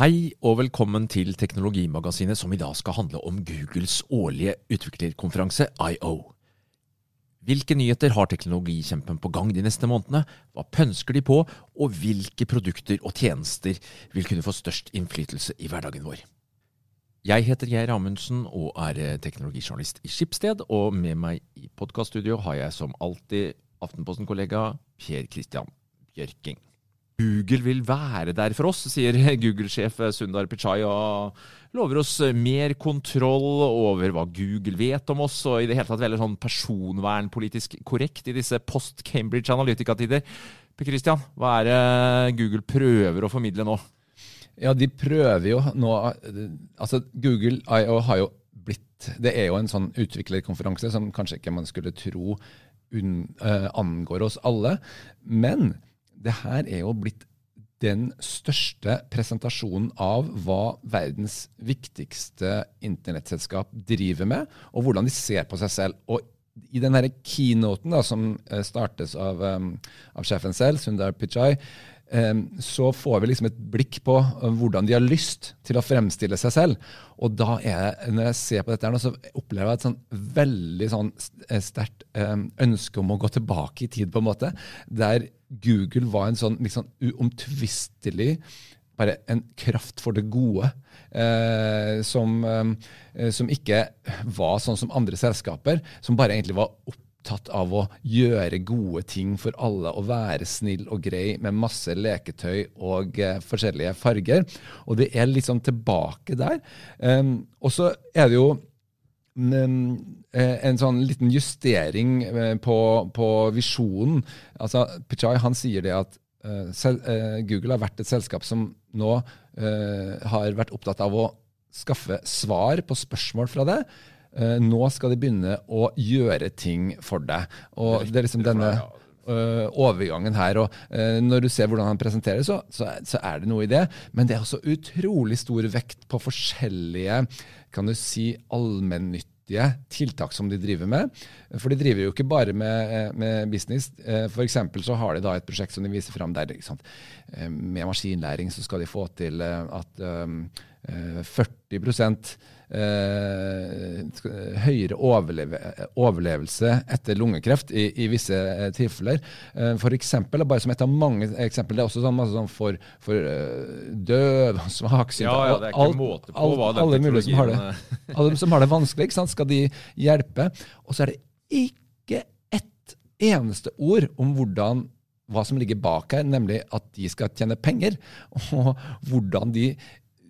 Hei og velkommen til Teknologimagasinet, som i dag skal handle om Googles årlige utviklerkonferanse IO. Hvilke nyheter har teknologikjempen på gang de neste månedene, hva pønsker de på, og hvilke produkter og tjenester vil kunne få størst innflytelse i hverdagen vår? Jeg heter Geir Amundsen og er teknologijournalist i Skipsted, og med meg i podkaststudio har jeg som alltid Aftenposten-kollega Per Christian Bjørking. Google vil være der for oss, sier Google-sjef Sundar Pichai, og lover oss mer kontroll over hva Google vet om oss, og i det hele tatt veldig sånn personvernpolitisk korrekt i disse post-Cambridge Analytica-tider. Per Christian, hva er det Google prøver å formidle nå? Ja, de prøver jo nå Altså, Google IO har jo blitt Det er jo en sånn utviklerkonferanse som kanskje ikke man skulle tro un, uh, angår oss alle. Men det her er jo blitt den største presentasjonen av hva verdens viktigste internettselskap driver med, og hvordan de ser på seg selv. Og i den keynoten da, som startes av, um, av sjefen selv, Sundar Pichai, um, så får vi liksom et blikk på um, hvordan de har lyst til å fremstille seg selv. Og da er jeg, når jeg ser på dette, her, så opplever jeg et sånn veldig sånn sterkt ønske om å gå tilbake i tid, på en måte. der Google var en sånn liksom uomtvistelig bare en kraft for det gode, eh, som, eh, som, ikke var sånn som andre selskaper, som bare egentlig var opptatt av å gjøre gode ting for alle og være snill og grei med masse leketøy og eh, forskjellige farger. Og det er liksom tilbake der. Um, og så er det jo Eh, en sånn liten justering eh, på, på visjonen. Altså, Pichai han sier det at uh, Google har vært et selskap som nå har vært opptatt av å skaffe svar på spørsmål fra det. nå skal de begynne å gjøre ting for deg. Og det er liksom denne overgangen her. og Når du ser hvordan han presenterer, så, så, er det noe i det. Men det er også utrolig stor vekt på forskjellige kan du si, allmennyttige tiltak som de driver med. For de driver jo ikke bare med, med business. F.eks. så har de da et prosjekt som de viser fram der eh, med maskinlæring så skal de få til eh, at 40 eh, høyere overleve, overlevelse etter lungekreft i, i visse eh, tilfeller. Eh, for eksempel, bare som et av mange eksempler, det er også sånn, sånn for, for døv og svaksynte ja, ja, det er ikke alt, måte på hva den alle mulige som har det, alle som har det vanskelig, skal de hjelpe. Og så er det ikke ett eneste ord om hvordan hva som ligger bak her, nemlig at de skal tjene penger, og hvordan de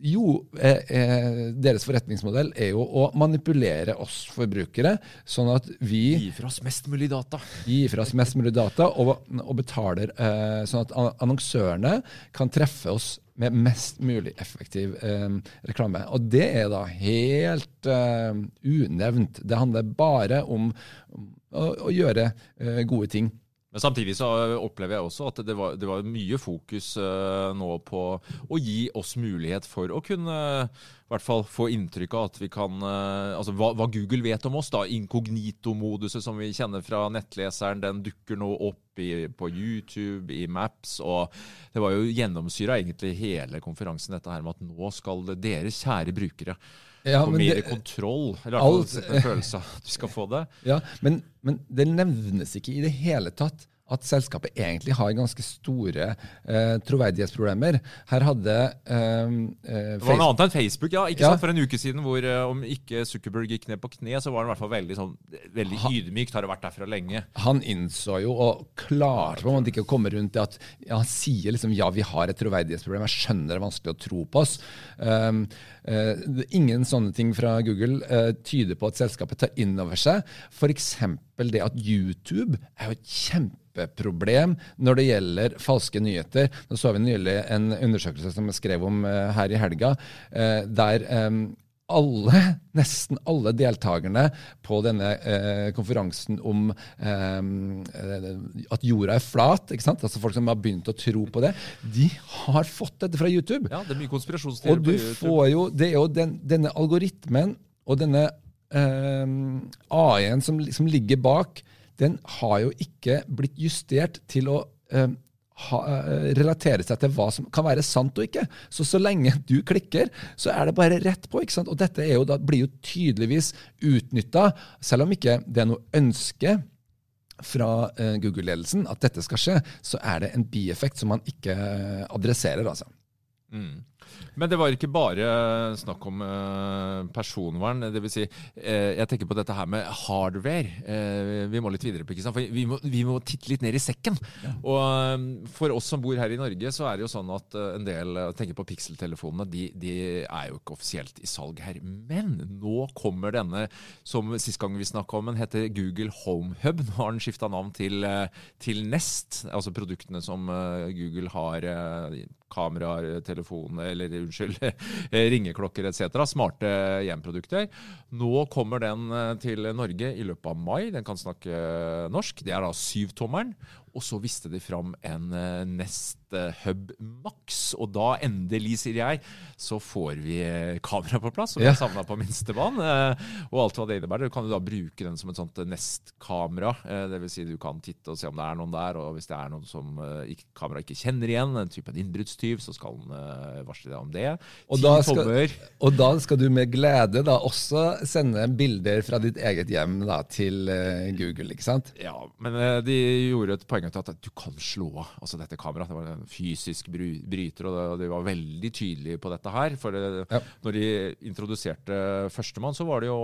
jo, eh, eh, deres forretningsmodell er jo å manipulere oss forbrukere, sånn at vi Gi fra oss mest mulig data. Gi fra oss mest mulig data, og, og betaler eh, sånn at annonsørene kan treffe oss med mest mulig effektiv eh, reklame. Og det er da helt eh, unevnt. Det handler bare om, om å, å, gjøre eh, gode ting. Men samtidig så opplever jeg også at det var, det var mye fokus uh, nå på å gi oss mulighet for å kunne i hvert fall få inntrykk av at vi kan uh, Altså hva, hva, Google vet om oss, da. Inkognito-moduset som vi kjenner fra nettleseren, den dukker nå opp i, på YouTube, i Maps. Og det var jo gjennomsyra egentlig hele konferansen, dette her med at nå skal dere kjære brukere ja, få mer det, kontroll. Eller fall en følelse av at du skal få det. Ja, men, men, det nevnes ikke i det hele tatt at selskapet egentlig har ganske store eh, troverdighetsproblemer. Her hadde eh, eh Det var noe annet enn Facebook, ja. ikke ja. sant? For en uke siden hvor eh, om ikke Zuckerberg gikk ned på kne, så var han i hvert fall veldig, sånn, veldig ydmykt. Har det vært derfra lenge. Han innså jo, og klarte på en måte ikke å komme rundt det, at ja, han sier liksom ja, vi har et troverdighetsproblem. Jeg skjønner det er vanskelig å tro på oss. Um, uh, ingen sånne ting fra Google uh, tyder på at selskapet tar inn over seg f.eks. det at YouTube er jo et kjempeproblem når det gjelder falske nyheter. Nå så vi nylig en undersøkelse som jeg skrev om uh, her i helga, uh, der um, alle, nesten alle deltakerne på denne eh, konferansen om eh, at jorda er flat, ikke sant? altså folk som har begynt å tro på det, de har fått dette fra YouTube. Ja, det er mye konspirasjonsteorier på YouTube. Og du får jo, Det er jo den, denne algoritmen og denne eh, AI-en som, som ligger bak, den har jo ikke blitt justert til å eh, ha, eh, relatere seg til hva som kan være sant og ikke. Så så lenge du klikker, så er det bare rett på. ikke sant? Og dette jo blir jo tydeligvis utnytta, selv om ikke det er noe ønske fra Google-ledelsen at dette skal skje, så er det en bieffekt som man ikke adresserer. altså. Mm. Men det var ikke bare snakk om uh, personvern. Det vil si, uh, jeg tenker på dette her med hardware. Uh, vi må litt videre på, ikke sant? For vi må, vi må titte litt ned i sekken. Ja. Og for oss som bor her i Norge, så er det jo sånn at en del tenker på pikseltelefonene. De, de, er jo ikke offisielt i salg her. Men nå kommer denne, som sist gang vi snakka om, den heter Google Home Hub. Nå har den skifta navn til, til, Nest, altså produktene som Google har kameraer, telefoner eller unnskyld, ringeklokker etc. Smarte hjemprodukter. Nå kommer den eh, til Norge i løpet av mai. Den kan snakke norsk. Det er da syvtommeren. Og så viste de fram en eh, Nest Hub Max. Og da endelig, sier jeg, så får vi eh, kamera på plass. Og vi har savna på minstebanen. Og alt hva det innebærer. Du kan jo da bruke den som et sånt Nest-kamera. Dvs. Si du kan titte og se om det er noen der. Og hvis det er noen som kameraet ikke kjenner igjen, en type innbruddstyv, så skal den varsle deg om det. Og da, skal, og da, skal, du med glede da også sende bilder fra ditt eget hjem da, til Google, ikke sant? Ja, men de gjorde et poeng poenget til at du kan slå av altså dette kameraet. Det var en fysisk bryter, og de var veldig tydelige på dette her. For ja. når de introduserte førstemann, så var det jo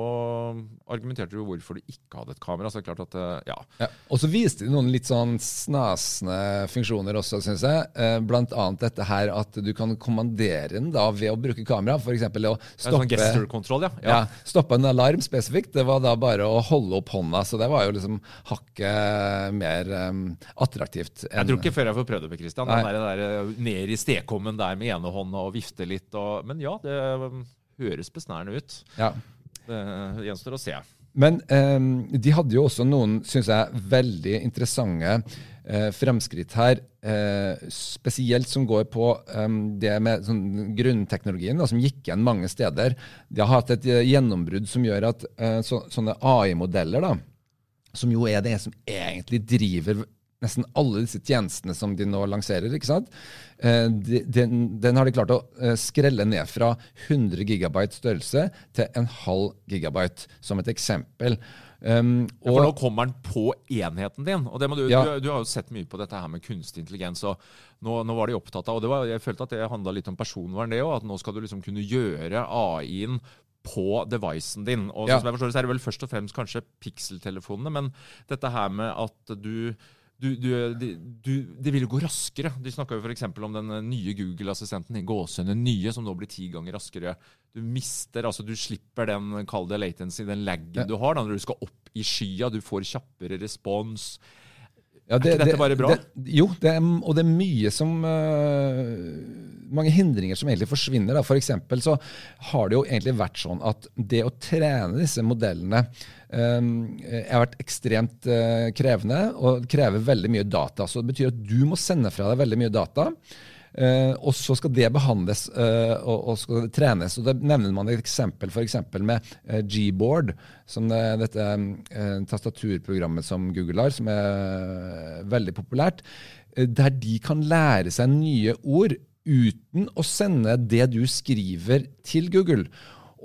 argumenterte de jo hvorfor de ikke hadde et kamera. så det er klart at, eh, ja. ja. Og så viste de noen litt sånn snasende funksjoner også, syns jeg. Eh, blant annet dette her at du kan kommandere den da ved å bruke kamera. F.eks. å stoppe, sånn stoppe, ja. ja. stoppe en alarm spesifikt. Det var da bare å holde opp hånda. Så det var jo liksom hakket mer um, attraktivt. Enn, jeg tror ikke før jeg får prøvd det med Christian. Den der, der, eh, ned i stekommen der med ene hånd og vifte litt. Og, men ja, det um, høres besnærende ut. Ja. Det gjenstår å se. Men eh, de hadde jo også noen, syns jeg, veldig interessante eh, fremskritt her. Eh, spesielt som går på um, det med sånn, grunnteknologien, da, som gikk igjen mange steder. De har hatt et uh, gjennombrudd som gjør at så, sånne AI-modeller, da, som jo er det som egentlig driver nesten alle disse tjenestene som de nå lanserer. ikke sant? Eh, den, den, har de klart å eh, skrelle ned fra 100 gigabyte størrelse til en halv gigabyte, som et eksempel. Um, ja, for nå kommer den på enheten din. og du, ja. du, du, har jo sett mye på dette her med kunstig intelligens. og Nå, nå var de opptatt av og var, Jeg følte at det handla litt om personvern, det òg. At nå skal du liksom kunne gjøre AI-en på devicen din. Og ja. som jeg forstår så er det vel først og fremst kanskje pikseltelefonene, men dette her med at du du, du, du, det vil jo gå raskere. De snakka f.eks. om den nye Google-assistenten, gåsehudene nye, som nå blir ti ganger raskere. Du mister, altså du slipper den kall det latency, den laggen ja. du har da, når du skal opp i skya. Du får kjappere respons. Ja, det, er ikke dette bare bra? Det, jo, det er, og det er mye som uh, Mange hindringer som egentlig forsvinner. For eksempel så har det jo egentlig vært sånn at det å trene disse modellene um, har vært ekstremt uh, krevende og krever veldig mye data. Så det betyr at du må sende fra deg veldig mye data. Uh, og så skal det behandles uh, og, og, skal trenes. og Da nevner man et eksempel eksempel med uh, Gboard, som det, dette tastaturprogrammet som Google har, som er veldig populært. der de kan lære seg nye ord uten å sende det du skriver til Google.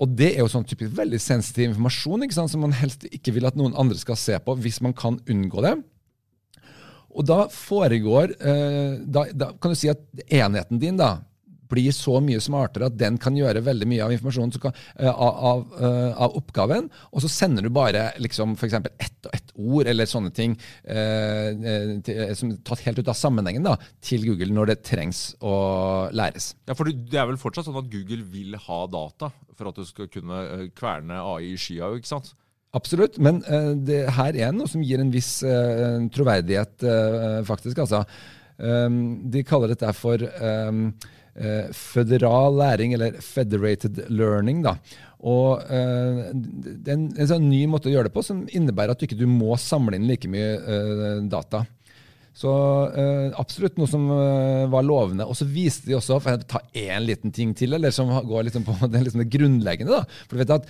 Og det er jo sånn typisk veldig sensitiv informasjon ikke sant, som man helst ikke vil at noen andre skal se på, hvis man kan unngå det. Og da foregår eh, da, da, kan du si at enheten din da, blir så mye smartere at den kan gjøre veldig mye av informasjonen kan, uh, av, av, uh, av, oppgaven, og så sender du bare liksom f.eks. ett og ett ord eller sånne ting eh, som tatt helt ut av sammenhengen da, til Google når det trengs å læres. Ja, for Det er vel fortsatt sånn at Google vil ha data for at du skal kunne kverne AI i skya? ikke sant? Absolutt, men uh, det her er noe som gir en viss uh, troverdighet, uh, faktisk. altså. Um, de kaller dette for um, føderal læring, eller federated learning. da. Og Det er en, en, sånn ny måte å gjøre det på som innebærer at du ikke må samle inn like mye data. Så absolutt noe som var lovende. Og så viste de også, for å ta én liten ting til, eller som går liksom på det, liksom det grunnleggende da, for du vet at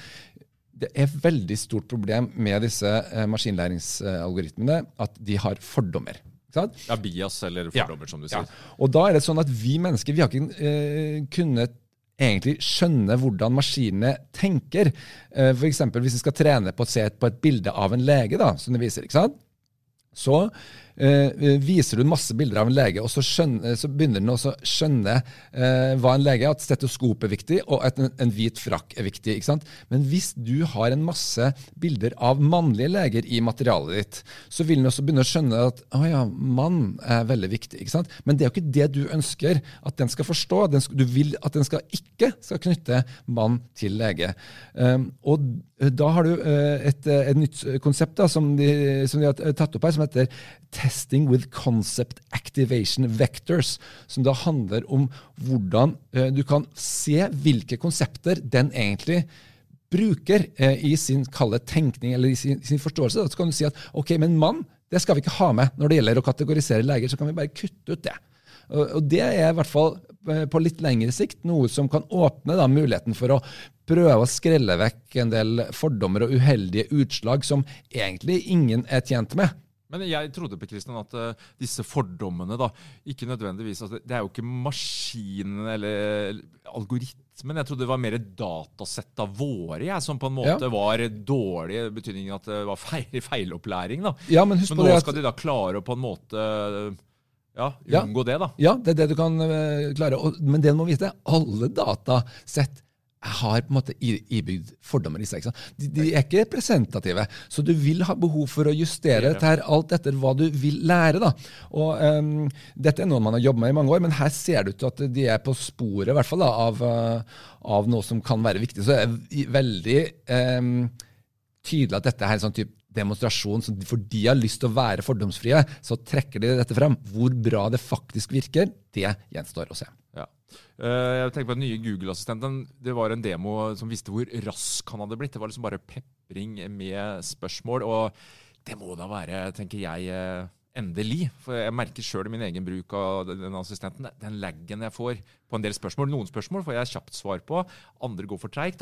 det er et veldig stort problem med disse eh, maskinlæringsalgoritmene at de har fordommer. Ja, bias eller fordommer, som du sier. Ja. Og da er det sånn at vi mennesker vi har ikke eh, kunnet egentlig skjønne hvordan maskinene tenker. Eh, F.eks. hvis vi skal trene på å se på et bilde av en lege, da, som det viser. ikke sant? Så eh, viser du masse bilder av en lege, og så, skjønner, så begynner den å skjønne eh, hva en lege er, at stetoskop er viktig, og at en, en hvit frakk er viktig. ikke sant? Men hvis du har en masse bilder av mannlige leger i materialet ditt, så vil den også begynne å skjønne at å ja, mann er veldig viktig. ikke sant? Men det er jo ikke det du ønsker at den skal forstå. Den du vil at den skal ikke skal knytte mann til lege. Um, og da har du uh, et, et, nytt konsept da, som, de, som de har tatt opp her, som heter Testing with Concept Activation Vectors, som da handler om hvordan uh, du kan se hvilke konsepter den egentlig bruker uh, i sin kalde tenkning eller i sin, sin, forståelse. Da kan du si at ok, men mann det skal vi ikke ha med når det gjelder å kategorisere leger, så kan vi bare kutte ut det. Og, det er i hvert fall på litt lengre sikt noe som kan åpne da, muligheten for å prøve å skrelle vekk en del fordommer og uheldige utslag som egentlig ingen er tjent med. Men jeg trodde på Kristian, at uh, disse fordommene da, ikke nødvendigvis altså, Det er jo ikke maskinen eller algoritmen. Jeg trodde det var mer datasett av våre jeg, som på en måte ja. var dårlig, i betydningen at det var feil, feilopplæring. da. Ja, men, husk men nå skal de da klare å på en måte ja, unngå ja. det, da. Ja, det er det du kan uh, klare. Og, men det du må vite, alle datasett har på en måte ibygd fordommer i seg. De, de, er ikke representative, så du vil ha behov for å justere dette her, alt etter hva du vil lære. da. Og um, Dette er noe man har jobbet med i mange år, men her ser det ut til at de er på sporet i hvert fall da, av, uh, av, noe som kan være viktig. Så det er veldig um, tydelig at dette er en sånn type demonstrasjon som for de har lyst til å være fordomsfrie, så trekker de dette frem. Hvor bra det faktisk virker, det gjenstår å se. Eh, jeg tenker på Den nye Google-assistenten det var en demo som visste hvor rask han hadde blitt. Det var liksom bare pepring med spørsmål. Og det må da være, tenker jeg, eh, endelig. For jeg merker sjøl i min egen bruk av den assistenten. Den laggen jeg får på en del spørsmål. Noen spørsmål får jeg kjapt svar på, andre går for treigt.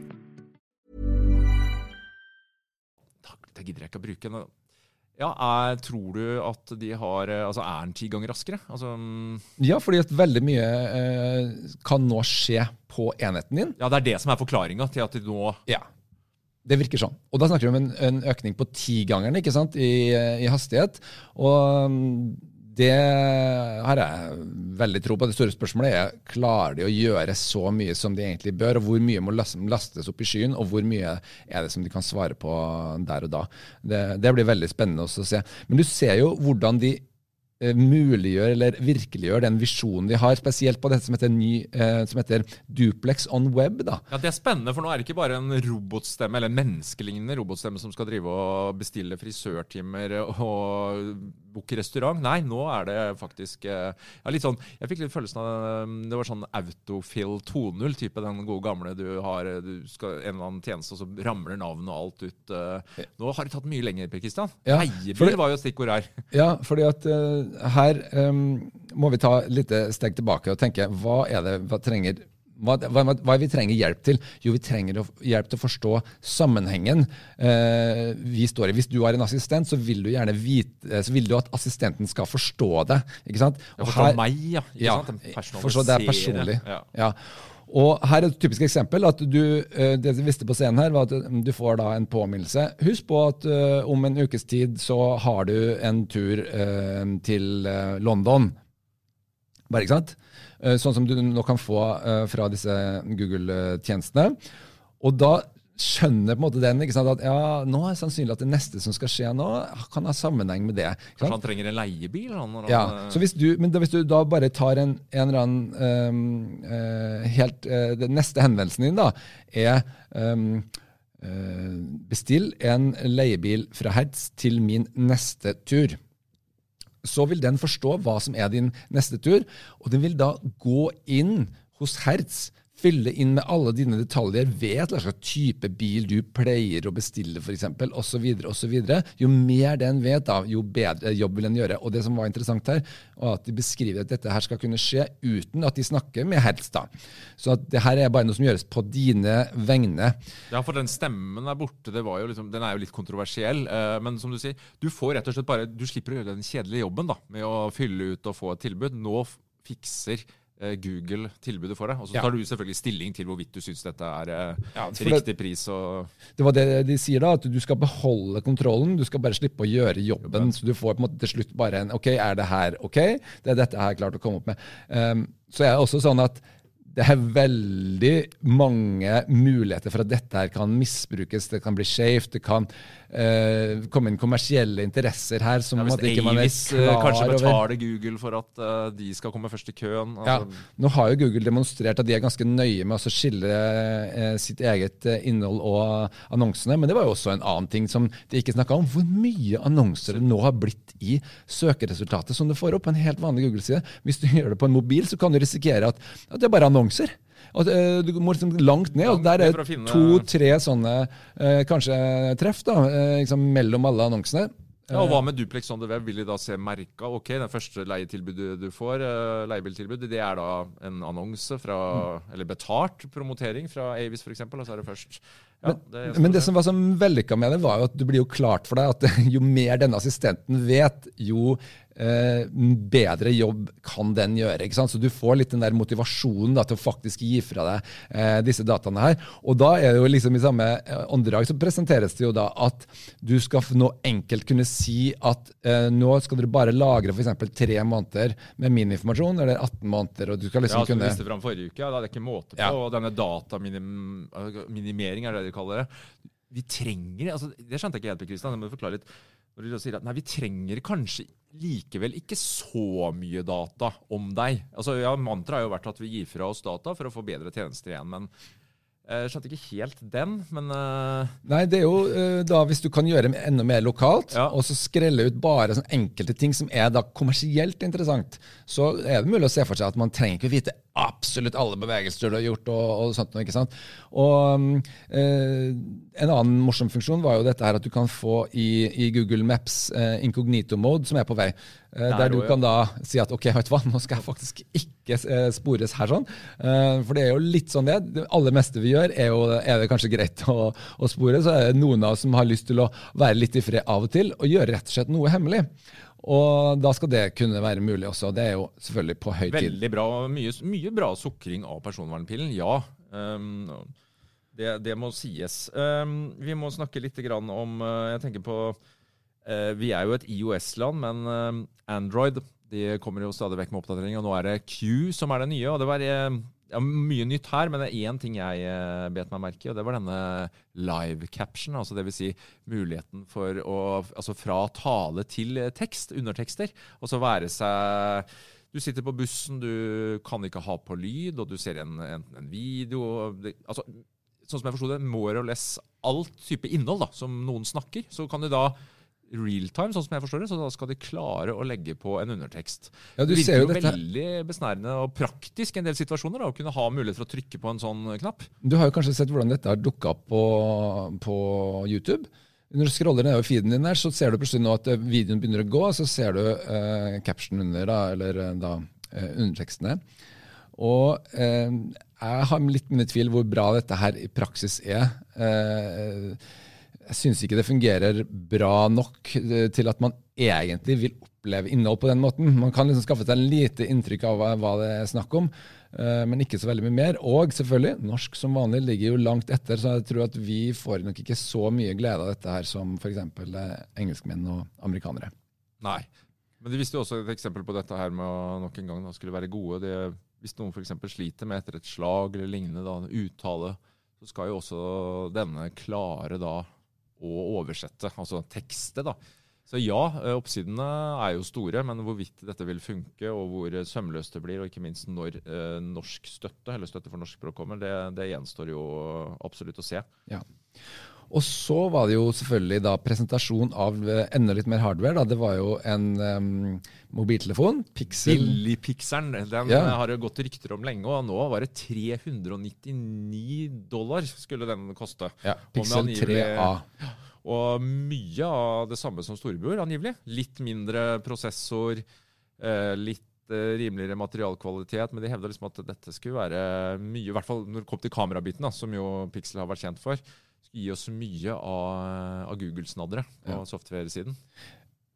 Det gidder jeg ikke å bruke. Ja, er, Tror du at de har Altså, er den ti ganger raskere? Altså, Ja, fordi at veldig mye eh, kan nå skje på enheten din. ja, det er det som er forklaringa til at de nå Ja. Det virker sånn. Og da snakker vi om en, en økning på tigangeren ikke sant, i, i hastighet. Og mm, det har jeg veldig tro på. Det store spørsmålet er klarer de å gjøre så mye som de egentlig bør, og hvor mye må lastes opp i skyen, og hvor mye er det som de kan svare på der og da. Det, det blir veldig spennende også å se. Men du ser jo hvordan de eh, muliggjør eller virkeliggjør den visjonen de har, spesielt på dette som heter, ny, eh, som heter duplex on web. da. Ja, Det er spennende, for nå er det ikke bare en robotstemme, eller en menneskelignende robotstemme som skal drive og bestille frisørtimer og booke restaurant. Nei, nå er det faktisk eh, ja, litt sånn Jeg fikk litt følelsen av det var sånn Autofill 2.0-type, den gode gamle du har du skal en eller annen tjeneste, og så ramler navnet og alt ut. eh. Nå har det tatt mye lenger, Per Kristian. Ja, Eiebil var jo stikkord her. Ja, fordi at uh, her um, må vi ta et lite steg tilbake og tenke hva er det hva trenger hva, hva, hva vi trenger hjelp til? Jo, vi trenger hjelp til å forstå sammenhengen eh, vi står i. Hvis du har en assistent, så vil du gjerne vite, så vil du at assistenten skal forstå det. ikke sant? Og forstå meg, ja. Ja, sant? Forstå det er personlig. Ja. ja. Og her er et typisk eksempel. at du, eh, Det du visste på scenen her, var at du får da en påminnelse. Husk på at uh, om en ukes tid så har du en tur uh, til uh, London. Bare, ikke sant? Sånn som du nå kan få fra disse Google-tjenestene. Og da skjønner på en måte den ikke sant, at ja, nå er det sannsynlig at det neste som skal skje nå, kan ha sammenheng med det. Kanskje han trenger en leiebil? Han, ja, han, så hvis du, Men da, hvis du da bare tar en, en eller annen um, helt uh, Den neste henvendelsen din da, er um, uh, Bestill en leiebil fra Hertz til min neste tur. Så vil den forstå hva som er din neste tur, og den vil da gå inn hos Hertz fylle inn med alle dine detaljer, vet hva slags type bil du pleier å bestille f.eks., osv., osv. Jo mer den vet, da, jo bedre jobb vil den gjøre. Og det som var interessant her, var at de beskriver at dette her skal kunne skje uten at de snakker med Hertz. da. Så at det her er bare noe som gjøres på dine vegne. Ja, for den stemmen der borte, liksom, den er jo litt kontroversiell. Eh, men som du sier, du får rett og slett bare, du slipper å gjøre den kjedelige jobben da, med å fylle ut og få et tilbud. Nå fikser Google tilbudet for deg. Og så tar du selvfølgelig stilling til hvorvidt du syns dette er eh, ja, riktig pris. Og det var det de sier da, at du skal beholde kontrollen. Du skal bare slippe å gjøre jobben. Så du får på en måte til slutt bare en OK, er det her OK? Det er dette jeg har klart å komme opp med. Um, så er også sånn at det er veldig mange muligheter for at dette her kan misbrukes. Det kan bli skjevt. Det kan uh, komme inn kommersielle interesser her. som ja, Hvis Avis eh, kanskje betaler Google for at uh, de skal komme først i køen. Altså. Ja, Nå har jo Google demonstrert at de er ganske nøye med å skille uh, sitt eget innhold og annonsene. Men det var jo også en annen ting som de ikke snakka om. Hvor mye annonser det nå har blitt i søkeresultatet som du får opp på en helt vanlig Google-side. Hvis du gjør det på en mobil, så kan du risikere at, at det er bare annonser. Og, uh, du må liksom langt ned, og der er to-tre sånne uh, kanskje treff da, liksom mellom alle annonsene. Ja, og Hva med Duplex on the web? Vil de da se merka? Ok, Den første leietilbudet du får, leiebiltilbudet, det er da en annonse fra, mm. eller betalt promotering fra Avis f.eks., og så er det først ja, men, det, men det som var så vellykka med det, var jo at det blir jo klart for deg at jo mer denne assistenten vet, jo eh, bedre jobb kan den gjøre. ikke sant? Så du får litt den der motivasjonen da, til å faktisk gi fra deg eh, disse dataene her. Og da er det jo liksom i samme eh, åndedrag så presenteres det jo da at du skal nå enkelt kunne si at eh, nå skal dere bare lagre f.eks. tre måneder med min informasjon, eller 18 måneder. og du skal liksom ja, som kunne... du viste fram forrige uke, ja, da er det ikke måte på. Ja. og Denne dataminimering er det de kaller det. Vi trenger, altså, Det skjønte jeg ikke helt, Kristian. Det må du forklare litt. Når de sier at nei, vi trenger kanskje likevel ikke så mye data om deg. Altså, ja, Mantraet har jo vært at vi gir fra oss data for å få bedre tjenester igjen. men jeg skjønte ikke helt den, men uh... Nei, det er jo uh, da hvis du kan gjøre enda mer lokalt, ja. og så skrelle ut bare sånn enkelte ting som er da kommersielt interessant, så er det mulig å se for seg at man trenger ikke vite absolutt alle bevegelser du har gjort. og, og sånt, ikke sant? Og eh, En annen morsom funksjon var jo dette her at du kan få i, i Google Maps incognito mode, som er på vei. Der, der du kan da si at ok, vet du hva, nå skal jeg faktisk ikke spores her sånn. For det er jo litt sånn det. Det aller meste vi gjør, er, jo, er det kanskje greit å, å, spore. Så er det noen av oss som har lyst til å være litt i fred av og til, og gjøre rett og slett noe hemmelig. Og da skal det kunne være mulig også. Det er jo selvfølgelig på høy tid. Veldig bra. Mye, mye bra sukring av personvernpillen, ja. Um, det, det, må sies. Um, vi må snakke litt om uh, Jeg tenker på uh, Vi er jo et IOS-land, men uh, Android de kommer jo stadig vekk med oppdatering. Og nå er det Q som er det nye. og det var ja, mye nytt her, men det er én ting jeg uh, bet meg merke i, og det var denne live caption. altså Dvs. Si muligheten for å Altså fra tale til tekst, undertekster. Og så være seg Du sitter på bussen, du kan ikke ha på lyd, og du ser en, enten en video det, altså, Sånn som jeg forsto det, more or less alt type innhold da, som noen snakker, så kan du da realtime, sånn som jeg forstår det. Så da skal de klare å legge på en undertekst. Ja, det virker jo dette... veldig besnærende og praktisk i en del situasjoner da, å kunne ha mulighet for å trykke på en sånn knapp. Du har jo kanskje sett hvordan dette har dukka opp på, på, YouTube. Når du scroller nedover feeden din, der, så ser du plutselig nå at eh, videoen begynner å gå, og så ser du eh, captionen under, da, eller uh, da, eh, undertekstene. Og eh, jeg har litt mine tvil hvor bra dette her i praksis er. Eh, jeg syns ikke det fungerer bra nok eh, til at man egentlig vil oppleve innhold på den måten. Man kan liksom skaffe seg en lite inntrykk av hva, det er snakk om, eh, men ikke så veldig mye mer. Og selvfølgelig, norsk som vanlig ligger jo langt etter, så jeg tror at vi får nok ikke så mye glede av dette her som f.eks. engelskmenn og amerikanere. Nei. Men de visste jo også et eksempel på dette her med å nok en gang da, skulle være gode. Det, hvis noen f.eks. sliter med etter et slag eller lignende, da, uttale, så skal jo også denne klare da å oversette, altså tekste. da. Så ja, eh, oppsidene er jo store, men hvorvidt dette vil funke, og hvor sømløst det blir, og ikke minst når eh, norsk støtte, eller støtte for norsk språk kommer, det, det gjenstår jo absolutt å se. Ja. Og så var det jo selvfølgelig da presentasjon av eh, enda litt mer hardware. da. Det var jo en um, mobiltelefon. Pixel. Billigpixelen, den Ja. har det gått rykter om lenge, og nå var det 399 dollar skulle den koste. Ja, Pixel angivelig- 3A. Og mye av det samme som storebror, angivelig. Litt mindre prosessor, eh, litt eh, rimeligere materialkvalitet, men de hevda liksom at dette skulle være mye, i hvert fall når det kom til kamerabiten, da, som jo Pixel har vært kjent for, skulle gi oss mye av, av Google-snaddere på Ja. software-siden.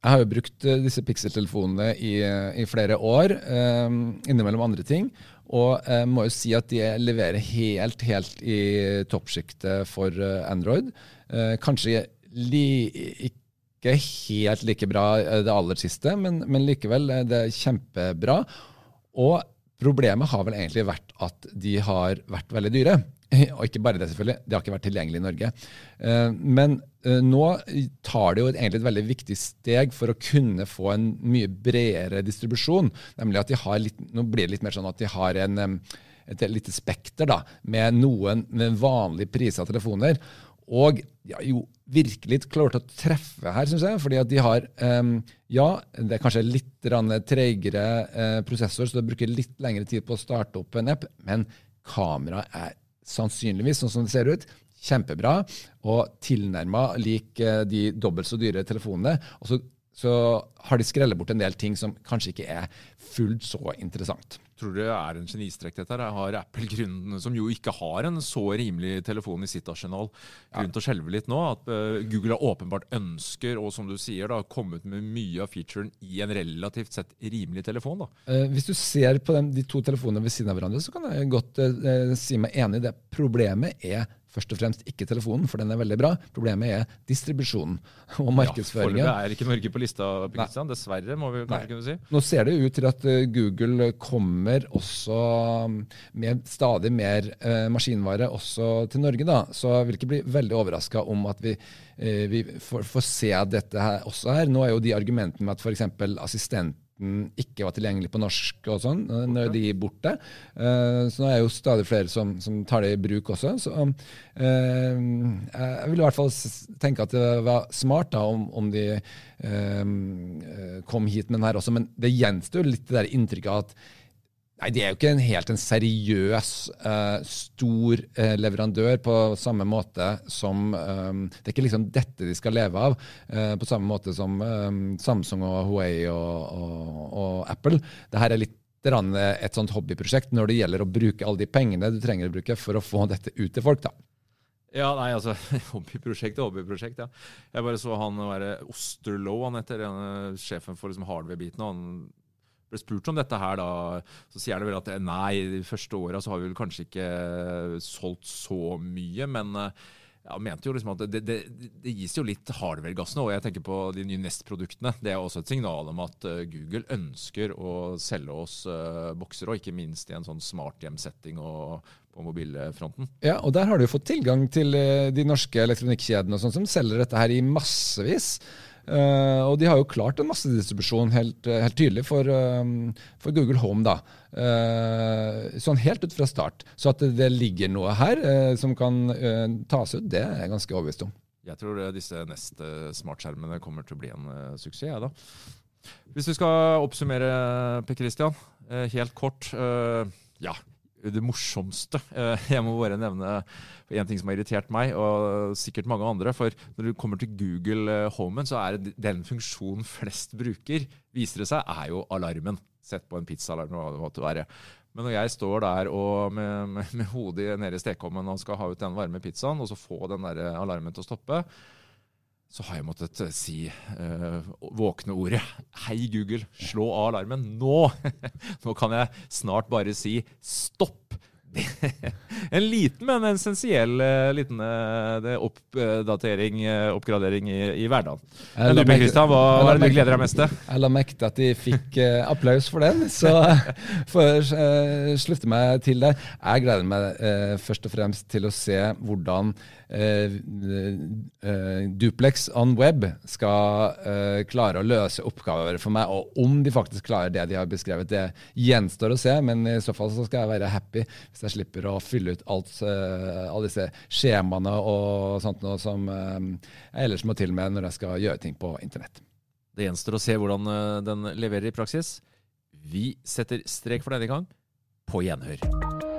Jeg har jo brukt eh, disse Pixel-telefonene i, i flere år, um, innimellom andre ting. Og jeg må jo si at de leverer helt, helt i toppsjiktet for eh, Android. Uh, kanskje li, ikke helt like bra eh, det aller siste, men, men likevel eh, det er kjempebra. Og problemet har vel egentlig vært at de har vært veldig dyre. Og ikke bare det, selvfølgelig. Det har ikke vært tilgjengelig i Norge. Eh, Men eh, nå tar det jo egentlig et veldig viktig steg for å kunne få en mye bredere distribusjon. Nemlig at de har litt, nå blir det litt mer sånn at de har en, et lite spekter da, med noen med vanlig priser telefoner. Og ja, jo virkelig klart å treffe her, syns jeg. Fordi at de har um, Ja, det er kanskje litt treigere uh, prosessor, så det bruker litt lengre tid på å starte opp en app, men kameraet er sannsynligvis, sånn som det ser ut, kjempebra. Og tilnærma lik eh, de dobbelt så dyre telefonene. Og så, så har de skrellet bort en del ting som kanskje ikke er fullt så interessant. Tror du det er en genistrek dette her? Har Apple grunnen, som jo ikke har en så rimelig telefon i sitt arsenal, grunn til å skjelve litt nå? At eh, Google har åpenbart ønsker, og som du sier, da, kommet med mye av featuren i en relativt sett rimelig telefon? da. Eh, hvis du ser på de to telefonene ved siden av hverandre, så kan jeg godt eh, si meg enig i det. Problemet er først og fremst ikke telefonen, for den er veldig bra. Problemet er distribusjonen og markedsføringen. Ja. Foreløpig er ikke Norge på lista, Kristian. Dessverre, må vi kanskje Nei. kunne si. Nå ser det ut til at eh, Google kommer også um, med stadig mer eh, maskinvare også til Norge. da. Så jeg vil ikke bli veldig overraska om at vi, eh, vi får, får se dette her også her. Nå er jo de argumentene med at f.eks. assistenten ikke var tilgjengelig på norsk og sånn, når de er borte. Eh, så nå er det jo stadig flere som, som tar det i bruk også. Så eh, jeg vil i hvert fall tenke at det var smart da om, om de eh, kom hit med den her også, men det gjenstår litt det der inntrykket av at Nei, de er jo ikke en helt en seriøs, uh, stor uh, leverandør på samme måte som um, Det er ikke liksom dette de skal leve av, uh, på samme måte som um, Samsung og Huawei og, og, og Apple. Dette er litt et sånt hobbyprosjekt når det gjelder å bruke alle de pengene du trenger å bruke for å få dette ut til folk. da. Ja, nei, altså, Hobbyprosjekt er hobbyprosjekt, ja. Jeg bare så han være Osterlow, han heter sjefen for liksom hardware-biten. og Han ble spurt om dette her, da, så sier han vel at nei, de første åra så har vi vel kanskje ikke solgt så mye, men eh, ja, mente jo liksom at det, det, det gis jo litt hardware-gassene, og jeg tenker på de nye Nest-produktene. Det er også et signal om at eh, Google ønsker å selge oss uh, bokser, og ikke minst i en sånn smarthjem-setting og på mobilfronten. Ja, og der har du jo fått tilgang til eh, de norske elektronikkjedene sånn, som selger dette her i massevis. Eh, og de har jo klart en massedistribusjon helt, eh, helt tydelig for, um, for Google Home, da. Uh, sånn helt ut fra start. Så at det, ligger noe her uh, som kan tas ut, det er jeg ganske overbevist om. Jeg tror disse neste smartskjermene kommer til å bli en suksess. jeg da. Hvis vi skal oppsummere, Per Christian, helt kort. ja, det morsomste. eh, jeg må bare nevne en ting som har irritert meg, og sikkert mange andre. For når du kommer til Google eh, Homen, så er det den funksjonen flest bruker, viser det seg, er jo alarmen. Sett på en pizzaalarm eller hva det måtte være. Men når jeg står der og med, med, med hodet nede i stekeovnen og skal ha ut den varme pizzaen, og så få den der alarmen til å stoppe, så har jeg måttet eh, si uh, våkne ordet Hei, Google, slå av alarmen nå! nå kan jeg snart bare si stopp! en liten, men essensiell uh, liten uh, oppdatering, oppgradering i, i hverdagen. Du, Per Kristian, hva, hva er det du gleder deg mest til? Jeg la merke til at de fikk applaus for den, så får jeg slutte meg til det. Jeg gleder meg først og fremst til å se hvordan Eh, eh, Duplex on web skal eh, klare å løse oppgaver for meg. Og om de faktisk klarer det de har beskrevet, det gjenstår å se. Men i så fall så skal jeg være happy hvis jeg slipper å fylle ut alt, alle disse skjemaene og sånt noe som jeg ellers må til med når jeg skal gjøre ting på internett. Det gjenstår å se hvordan den leverer i praksis. Vi setter strek for denne gang. På gjenhør.